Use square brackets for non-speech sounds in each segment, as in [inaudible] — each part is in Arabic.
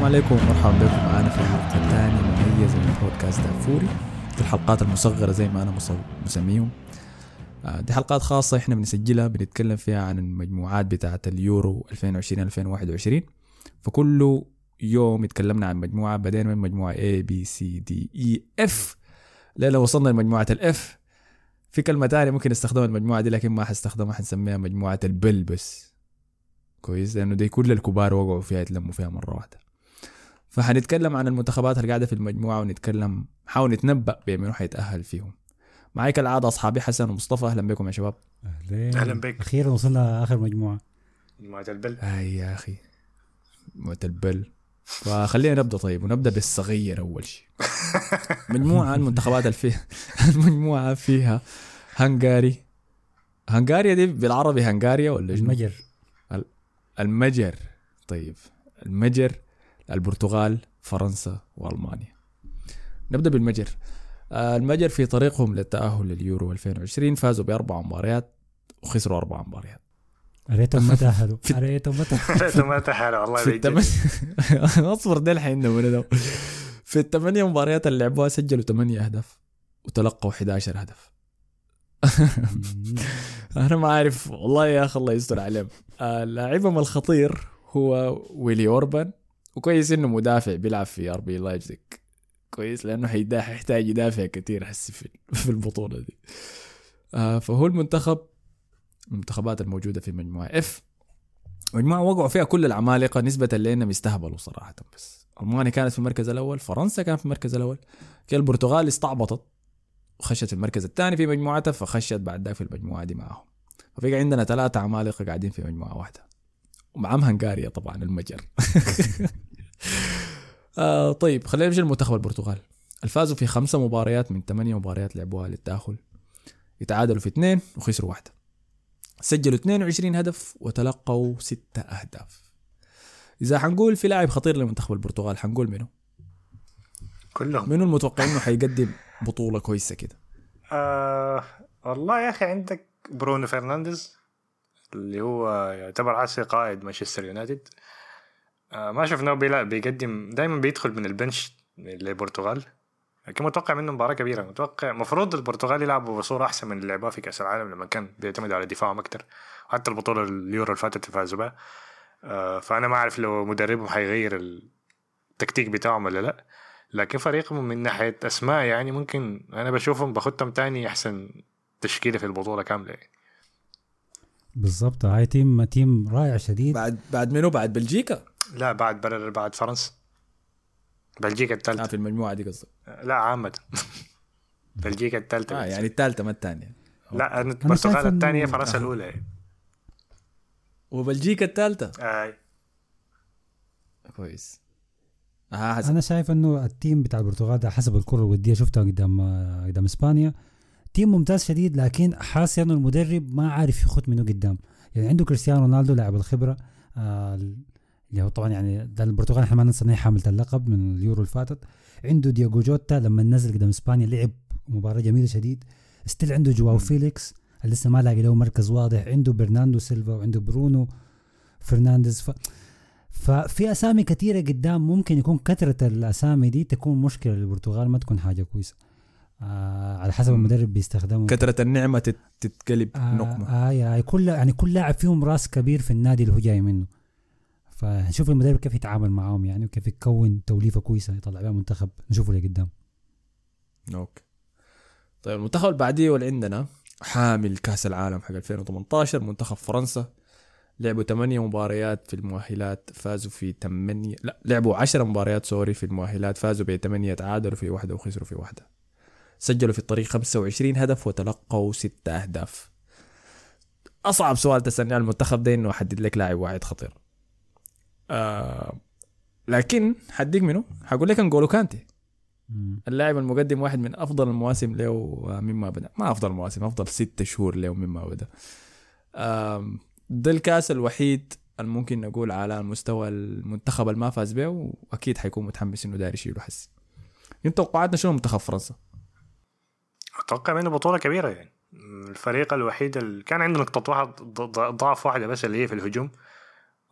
السلام عليكم ومرحبا بكم. معنا في حلقة ثانية مميزة من بودكاست دافوري. دي الحلقات المصغرة زي ما أنا مسميهم. آه، دي حلقات خاصة إحنا بنسجلها بنتكلم فيها عن المجموعات بتاعة اليورو 2020-2021 فكل يوم اتكلمنا عن مجموعة بدينا من مجموعة A B C D E F. ليلة وصلنا لمجموعة الاف في كلمة تانية ممكن استخدمها المجموعة دي لكن ما حستخدمها حنسميها مجموعة البل بس. كويس لأنه دي كل الكبار وقعوا فيها يتلموا فيها مرة واحدة. فحنتكلم عن المنتخبات اللي قاعدة في المجموعة ونتكلم نحاول نتنبأ بمن حيتأهل فيهم. معي كالعادة أصحابي حسن ومصطفى. أهلا بكم يا شباب. أهلين. أهلاً بك. أخيرا وصلنا آخر مجموعة. مجموعة البل. أي يا أخي. موت البل. فخلينا نبدأ طيب ونبدأ بالصغير أول شيء. [laughs] مجموعة المنتخبات اللي فيها المجموعة فيها هنغاري. هنغاريا دي بالعربي هنغاريا ولا شنو؟ المجر. المجر. طيب. المجر البرتغال فرنسا وألمانيا. نبدأ بالمجر. آه، المجر في طريقهم للتأهل لليورو 2020 فازوا بأربع مباريات وخسروا أربع مباريات. ريتهم ما تأهلوا. [laughs] في- ريتهم ما تأهلوا. [laughs] انت ما تحال والله في. الثمانية [laughs] أصبر ده الحين من في الثمانية مباريات اللي لعبوها سجلوا ثمانية أهداف وتلقوا 11 هدف. أنا ما عارف والله يا أخي الله يستر عليهم. آه، لاعبهم الخطير هو ويلي اوربان وكويس إنه مدافع بيلعب في RB Leipzig. كويس لأنه حيحتاج يدافع كثير حسي في البطولة دي. آه، فهو المنتخب المنتخبات الموجودة في مجموعة F مجموعة وقعوا فيها كل العمالقة نسبة لأنهم يستهبلوا صراحة بس. ألمانيا كانت في المركز الأول فرنسا كانت في المركز الأول. البرتغال استعبطت وخشت المركز الثاني في مجموعتها فخشت بعد ذاك في المجموعة دي معاهم ففي عندنا ثلاثة عمالقة قاعدين في مجموعة واحدة. ومعهم هنغاريا طبعا المجر [laughs] آه طيب خلينا نمشي لمنتخب البرتغال. الفازوا في خمسة مباريات من ثمانية مباريات لعبوها للتأهل. يتعادلوا في اثنين وخسروا واحدة. سجلوا 22 هدف وتلقوا ستة أهداف. إذا حنقول في لاعب خطير لمنتخب البرتغال حنقول منه كلهم. منو المتوقع إنه حيقدم بطولة كويسة كده؟ آه والله يا أخي عندك برونو فرنانديز. اللي هو يعتبر عصي قائد مانشستر يونايتد. آه ما شفناه بيلا بيقدم دائما بيدخل من البنش للبرتغال لكن متوقع منه مباراة كبيرة. متوقع المفروض البرتغال يلعبوا بصورة أحسن من اللي لعبوها في كأس العالم لما كان بيعتمد على دفاعهم أكتر. حتى البطولة اليورو اللي فاتت فازوا بها. آه فأنا ما أعرف لو مدربهم حيغير التكتيك بتاعهم ولا لأ. لكن فريقهم من ناحية أسماء يعني ممكن أنا بشوفهم بختهم تاني أحسن تشكيلة في البطولة كاملة يعني. بالضبط. هاي team team رائع شديد. بعد بعد منو؟ بعد بلجيكا. لا بعد بلد بعد فرنسا. بلجيكا آه الثالثة في المجموعة دي قصدي لا عامة. [laughs] بلجيكا الثالثة. آه يعني الثالثة ما الثانية. لا البرتغال الثانية فرنسا آه. الأولى. يعني. وبلجيكا الثالثة؟ آه. كويس. حسن أنا شايف إنه ال team بتاع البرتغال ده حسب الكرة الودية شفتها قدام قدام إسبانيا. team ممتاز شديد لكن حاسس انه المدرب ما عارف يخت منو قدام. يعني عنده كريستيانو رونالدو لاعب الخبرة آه اللي هو طبعا يعني ده البرتغال إحنا ما ننسى انها حاملة اللقب من اليورو اللي فاتت. عنده دياغو جوتا لما نزل قدام إسبانيا لعب مباراة جميلة شديد. Still عنده جواو فيليكس اللي لسه ما لاقي له مركز واضح. عنده برناندو سيلفا وعنده برونو فرنانديز. ف... ففي أسامي كثيرة قدام ممكن يكون كثرة الأسامي دي تكون مشكلة للبرتغال ما تكون حاجة كويسة. آه على حسب المدرب بيستخدمه. كثرة النعمة تت- تتقلب آه نقمة. آه يعني كل يعني كل لاعب فيهم راس كبير في النادي اللي هو جاي منه. فنشوف المدرب كيف يتعامل معاهم يعني وكيف يكون توليفة كويسة يطلع بها منتخب نشوفه لقدام. okay. طيب المنتخب اللي بعديه واللي عندنا؟ حامل كأس العالم حق 2018 منتخب فرنسا. لعبوا 8 مباريات في المؤهلات فازوا في 8 لا لعبوا 10 مباريات sorry في المؤهلات فازوا ب 8 تعادلوا في واحدة وخسروا في واحدة. سجلوا في الطريق 25 هدف وتلقوا 6 أهداف. أصعب سؤال تسألني عن المنتخب ده إنه أحدد لك لاعب واحد خطير. آه لكن حديك منه حقول لك أنجولو كانتي. اللاعب المقدم واحد من أفضل المواسم له مما بدا. ما أفضل المواسم أفضل ستة شهور له مما بدا. ده الكاس الوحيد الممكن نقول على مستوى المنتخب اللي ما فاز به وأكيد حيكون متحمس إنه داير يشيله حسي. انت توقعاتنا شنو منتخب فرنسا؟ أتوقع منه بطولة كبيرة يعني. الفريق الوحيد اللي كان عنده نقطة واحد ضعف واحدة بس اللي هي في الهجوم.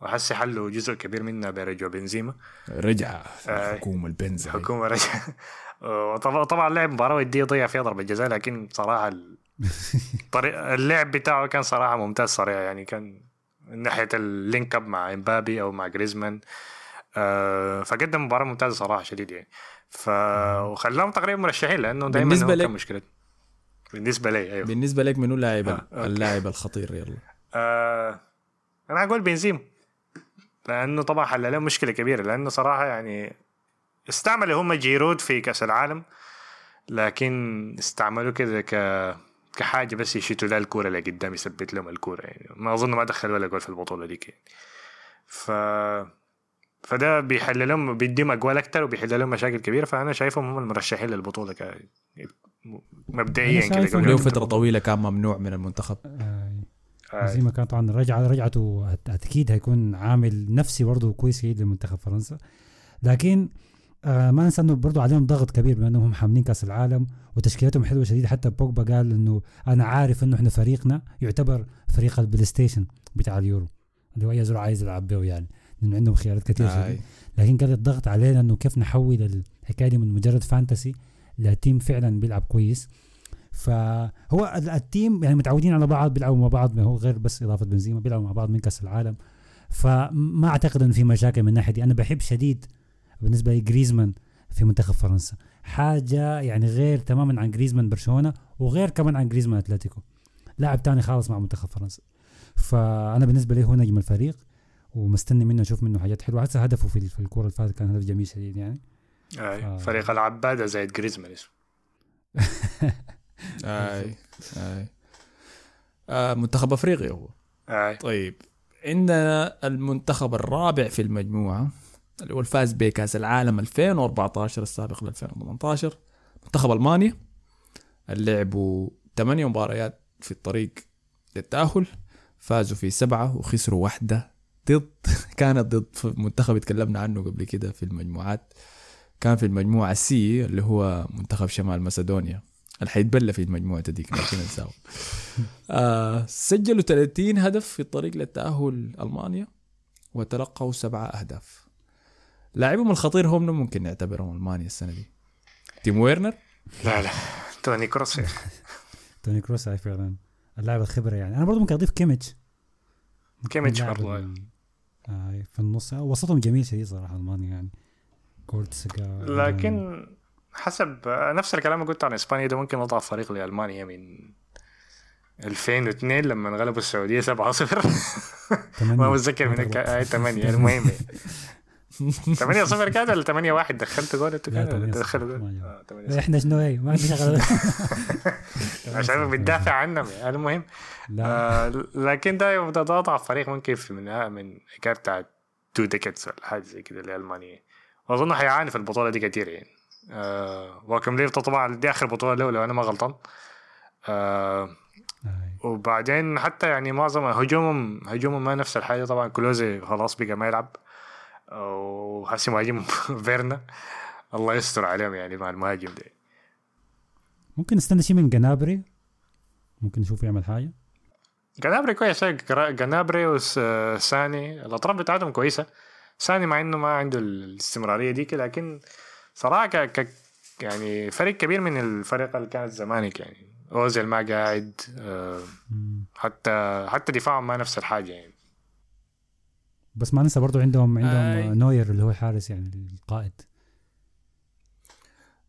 وحسي حلوا جزء كبير منها برجوع بنزيما. رجع آه. الحكومة البنز هاي. حكومه رجع. [laughs] وطبعا طبعا لعب مباراة ودية ضيع فيها ضربة جزاء لكن صراحة [laughs] طريق اللعب بتاعه كان صراحة ممتاز صريح يعني. كان من ناحية ال link up مع إمبابي أو مع جريزمان. آه، فقدم مباراة ممتازة صراحة شديد يعني. ف وخلاهم تقريبا مرشحين لأنه دائما بالنسبة هو لك- كان مشكله بالنسبة لي أيوه. بالنسبة لك منو اللاعب آه،. اللاعب الخطير؟ يلا. آه أنا أقول بنزيم لأنه طبعا حل لهم مشكلة كبيرة لأنه صراحة يعني استعملوا هم جيرود في كأس العالم لكن استعملوا كده ك كحاجة بس يشيتوا لها الكورة اللي قدام يثبت لهم الكورة يعني. ما أظن ما دخل ولا جول في البطولة ديك يعني. ف فده بيحل لهم بيديهم أجوال أكتر وبيحل لهم مشاكل كبيرة فأنا شايفهم هم المرشحين للبطولة ك مبدئيا كده له ما فترة طويلة كان ممنوع من المنتخب. آه، زي ما كان طبعا رجع رجعته أت- أكيد هيكون عامل نفسي برضه كويس جدا لمنتخب فرنسا. لكن آه ما ننسى إنه برضه عليهم ضغط كبير بما إنهم حاملين كأس العالم وتشكيلتهم حلوة شديد حتى بوجبا قال إنه أنا عارف إنه إحنا فريقنا يعتبر فريق ال PlayStation بتاع اليورو اللي هو أي زول عايز يلعب به يعني. لأنه عندهم خيارات كثير آي. لكن قال الضغط علينا إنه كيف نحول الحكاية دي من مجرد fantasy ل team فعلا بيلعب كويس. فهو ال- ال team يعني متعودين على بعض بيلعبوا مع بعض ما هو غير بس إضافة بنزيما بيلعبوا مع بعض من كأس العالم. فما أعتقد إنه في مشاكل من الناحيه دي. أنا بحب شديد بالنسبة لي جريزمان في منتخب فرنسا. حاجة يعني غير تماما عن جريزمان برشلونة وغير كمان عن جريزمان أتلتيكو. لاعب تاني خالص مع منتخب فرنسا. فأنا بالنسبة لي هو نجم الفريق. ومستني منه أشوف منه حاجات حلوة. حتى هدفه في في الكورة اللي فاتت كان هدف جميل شديد يعني. آه. فريق العباده زائد جريزمان اسمه. [laughs] أي أي. آه منتخب أفريقيا هو. آه. طيب عندنا المنتخب الرابع في المجموعة اللي هو الفاز بكأس العالم 2014 السابق ل 2018 منتخب ألمانيا اللي لعبوا ثمانية مباريات في الطريق للتأهل فازوا في سبعة وخسروا واحدة ضد [laughs] كانت ضد. منتخب اتكلمنا عنه قبل كده في المجموعات. كان في المجموعة C اللي هو منتخب شمال مسدونيا اللي حيتبلى في المجموعة ديك لكن [laughs] آه سجلوا 30 هدف في الطريق للتأهل ألمانيا وتلقوا سبعة أهداف. لاعبهم الخطير هم ممكن نعتبرهم ألمانيا السنة دي؟ تيمو ويرنر؟ لا لا. توني كروس. [laughs] توني كروس هاي فعلا. اللاعب الخبرة يعني. أنا برضو ممكن أضيف كيميتش. كيميتش برضو آه في النص. آه، وسطهم جميل شديد صراحة المانيا يعني. جوريتسكا لكن حسب نفس الكلام اللي قلت عن إسبانيا ده ممكن اضعف فريق لألمانيا من 2002 لما غلبوا السعودية 7-0 [laughs] ما متذكر من الك... 8 المهم. [laughs] 8 0 كان ولا 8 1 دخلت جول أنتوا لا، كان 8-0 دخلوا ما جول. آه، 8-0. إحنا شنو؟ هي ما عندنا شغله عشان [laughs] [laughs] بتدافع عنهم. المهم. آه لكن ده ده اضعف فريق ممكن في من من حكاية بتاعت two decades ولا حاجة زي كده لألمانيا. وأظن حيعاني في البطولة دي كتير يعني. آه يواكيم لوف طبعا دي آخر بطولة له لو أنا ما غلطان. آه آه. وبعدين حتى يعني معظم هجومهم هجومهم ما نفس الحاجة طبعا. كلوزي خلاص بقى ما يلعب. وحسي مهاجم [laughs] فيرنا. الله يستر عليهم يعني مع المهاجم ده ممكن نستنى شيء من جنابري ممكن نشوف يعمل حاجة؟ جنابري كويس جنابري وساني الأطراف بتاعتهم كويسة. ساني مع إنه ما عنده الاستمرارية ديك لكن صراحة ك... ك... يعني فريق كبير من الفريق اللي كانت زمانك يعني. أوزيل ما قاعد آه،. حتى حتى دفاعهم ما نفس الحاجة يعني. بس ما ننسى برضو عندهم عندهم آي. نوير اللي هو الحارس يعني القائد.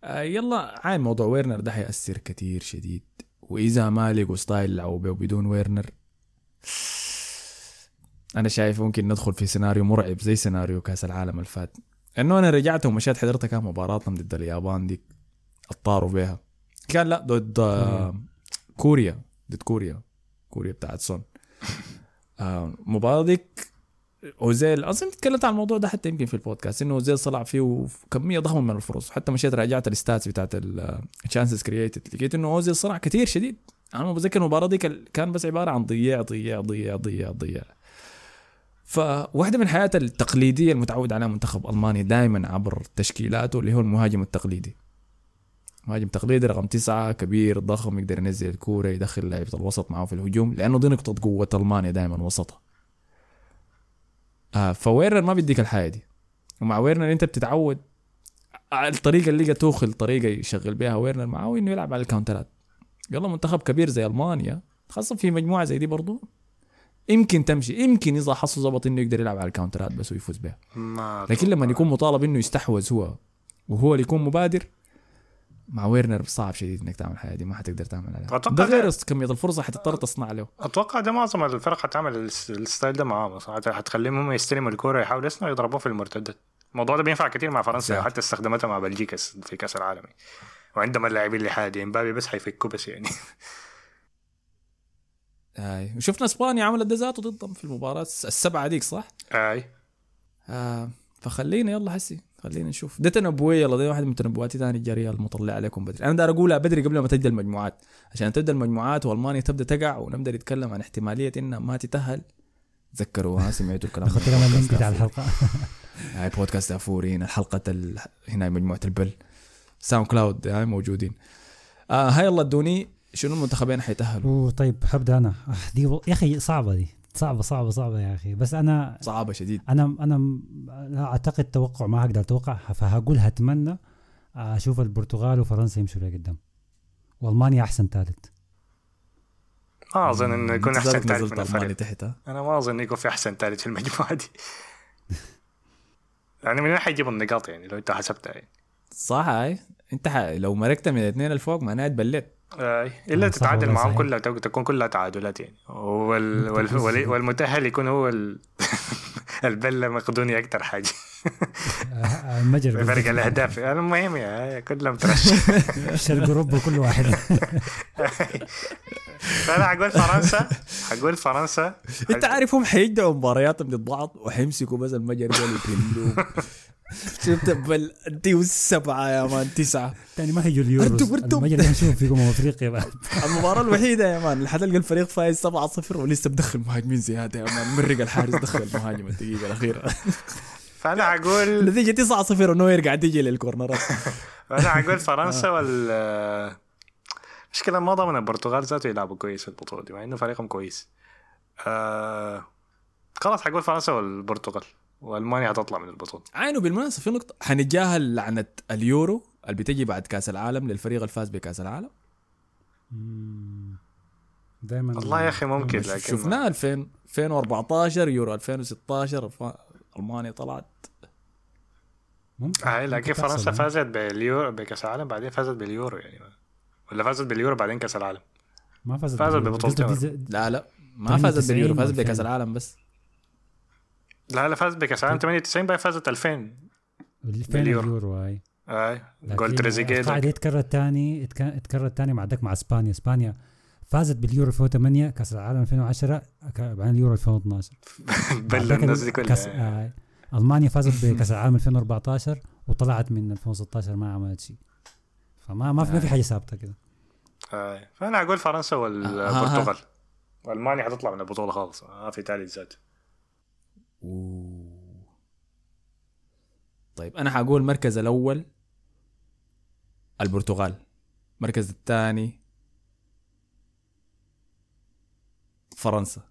آه يلا عين موضوع ويرنر ده حيأثر كتير شديد. وإذا ما لقوا style لعبوا به بدون ويرنر أنا شايف ممكن ندخل في سيناريو مرعب زي سيناريو كأس العالم اللي فات إنه أنا رجعت ومشيت حضرتها كان مباراتهم ضد اليابان دي أطاروا بيها. كان لا ضد آه، كوريا ضد كوريا. كوريا بتاعت سون آه، المباراة ديك أوزيل أظن تكلمت عن الموضوع ده حتى يمكن في البودكاست إنه أوزيل صنع فيه كميه ضخمة من الفرص حتى مشيت راجعت ال stats بتاعت ال chances created لقيت إنه أوزيل صنع كثير شديد. أنا ما بتذكر المباراه دي كان- بس عبارة عن ضياع ضياع ضياع ضياع ضياع. فواحدة من الحاجات التقليدية المتعود عليها منتخب ألمانيا دائما عبر تشكيلاته اللي هو المهاجم التقليدي. مهاجم تقليدي رقم تسعة كبير ضخم يقدر ينزل الكورة يدخل لعيبة الوسط معه في الهجوم لأنه دي نقطة قوة ألمانيا دائما وسطها. آه فويرنر ما بيديك الحاجة دي. ومع ويرنر انت بتتعود الطريقة اللي توخل طريقه يشغل بيها ويرنر معاه انه يلعب على الكاونترات. يلا منتخب كبير زي ألمانيا خاصة في مجموعة زي دي برضو يمكن تمشي يمكن إذا حصل ظبط إنه يقدر يلعب على الكاونترات بس ويفوز بها لكن لما يكون مطالب إنه يستحوذ هو وهو اللي يكون مبادر مع ويرنر صعب شديد إنك تعمل الحاجة دي ما حتقدر تعمل عليها. ده غير كمية الفرصة حتضطر تصنع له. أتوقع ده معظم الفرق حتعمل الس- ال style ده معاهم. حتخليهم هم يستلموا الكورة يحاولوا يصنعوا يضربوه في المرتدات. الموضوع ده بينفع كتير مع فرنسا صح. حتى استخدمتها مع بلجيكا في كأس العالم. وعندما اللاعبين اللي حادي إمبابي بس حيفكوا بس يعني. [laughs] آي. وشفنا إسبانيا عملت ده ذاته ضدهم في المباراة الس- السبعة ديك صح؟ أي. آه فخلينا يلا حسي خلينا نشوف. ده تنبؤيه يلا ده واحد من تنبؤاتي ثاني الجاريه المطلع عليكم بدري. أنا داير أقولها بدري قبل ما تبدا المجموعات. عشان تبدأ المجموعات وألمانيا تبدأ تقع ونبدأ نتكلم عن احتمالية إنها ما تتأهل. تذكروا ها سمعتوا الكلام نحط لهم ال link بتاع الحلقة. [laughs] هاي بودكاست دافوري هنا الحلقة ال... هنا مجموعة البل. SoundCloud هاي موجودين. آه هاي يلا ادوني شنو المنتخبين حيتأهلوا؟ وطيب حبدأ أنا. دي و... يا أخي صعبة دي. صعبة صعبة صعبة يا أخي. بس أنا صعبة شديد. أنا أنا أعتقد توقع ما هقدر أتوقع. فهقول هتمنى أشوف البرتغال وفرنسا يمشوا لقدام وألمانيا أحسن ثالث. ما أظن إنه يكون أحسن ثالث من الفريق. تحت؟ أنا ما أظن يكون في أحسن ثالث في المجموعة دي. [laughs] يعني من وين حيجيبوا النقاط يعني لو أنت حسبتها يعني. صح هاي. أنت ح... لو مركت من الاثنين الفوق معناها تبلت إلا آه، صح تتعادل صحيح. كلها تك- تكون كلها تعادلات يعني. وال... وال... وال... والمتأهل يكون هو ال... [laughs] البلة مقدوني أكثر حاجة. آه، المجر بفرق [laughs] الأهداف. المهم يا كلهم ترشح. [laughs] شرق أوروبا كل واحد. فانا حقول فرنسا. حقول فرنسا. أنت عارف هم حيجدعوا مبارياتهم ضد بعض وحيمسكوا بس المجر دول يبلوه شفت بل انت والسبعة يا مان تسعة. تاني ما هيجوا اليورو قلتم. المجر اللي هنشوف فيكم أفريقيا بعد. المباراة الوحيدة يا مان اللي حتلقى الفريق فايز 7-0 ولسه بدخل مهاجمين زياده يا مان؟ مرق الحارس دخل المهاجم الدقيقة الأخيرة. فأنا حقول النتيجه 9-0 ونوير قاعد يجي للكورنرات فأنا حقول فرنسا وال مشكلة ما ضمن البرتغال ذاته يلعبوا كويس في البطولة دي مع إنه فريقهم كويس. آه... خلاص حقول فرنسا والبرتغال. والمانيا هتطلع من البطولة. عينه بالمناسبة في نقطة. حنتجاهل لعنة اليورو اللي بتجي بعد كأس العالم للفريق الفاز بكأس العالم. دائما والله يا أخي ممكن لكن شفناه 2000 2014 يورو 2016 ف- ألمانيا طلعت. ممكن. آه لكن ممكن فرنسا؟ فازت باليورو بكأس العالم بعدين فازت باليورو يعني. ولا فازت باليورو بعدين كأس العالم. ما فازت فازت. ببطولتين. زي- لا لا. ما فازت 98 باليورو فازت و2000. بكاس العالم بس. لا لا فازت بكاس العالم 98 بعدين فازت 2000 فين باليورو. اليورو هاي أي جول تريزيجيه القاعدة يتكرر تاني يتك- يتكرر تاني مع دك مع إسبانيا. إسبانيا فازت باليورو 2008 كاس العالم 2010 ك- بعدين اليورو 2012 بل بعدك الناس دي كلها. آه ألمانيا فازت بكاس العالم 2014 وطلعت من 2016 ما عملت شيء. فما ما في, ما في حاجة ثابتة كده. آه. فانا أقول فرنسا آه، والبرتغال. وألمانيا حتطلع من البطولة خالص. ما في ثالث ذات أوه. طيب أنا حقول المركز الأول البرتغال المركز الثاني فرنسا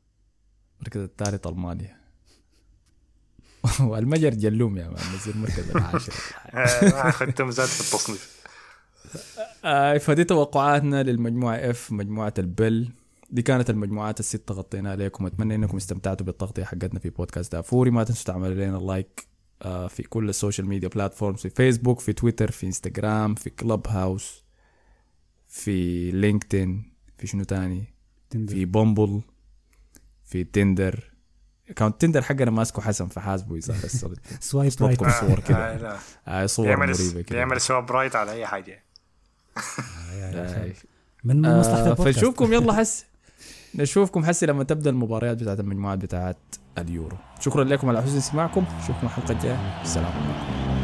المركز الثالث ألمانيا. [laughs] والمجر جلوم يا مان نزل المركز العاشر. [laughs] آه، ما اخذتهم زاد في التصنيف. آه فدي توقعاتنا للمجموعة F مجموعة البل دي كانت المجموعات الستة غطيناها لكم أتمنى إنكم استمتعتوا بالتغطية حقتنا في بودكاست دافوري. ما تنسوا تعملوا لنا لايك آه في كل ال social media platforms في فيسبوك في تويتر في انستغرام في كلوب هاوس في لينكدين في شنو تاني؟ Tinder. في Bumble في Tinder account Tinder حقنا ماسكه حسن فحاسبه اذا بس swipe right صور كده. آه،. آه صور بيعمل مريبة كده بيعمل swipe right على أي حاجة. آه. من من مصلحة آه البودكاست. فنشوفكم يلا حس. نشوفكم حسي لما تبدأ المباريات بتاعت المجموعات بتاعت اليورو. شكرا لكم على حسن استماعكم. نشوفكم الحلقة الجاية. السلام عليكم.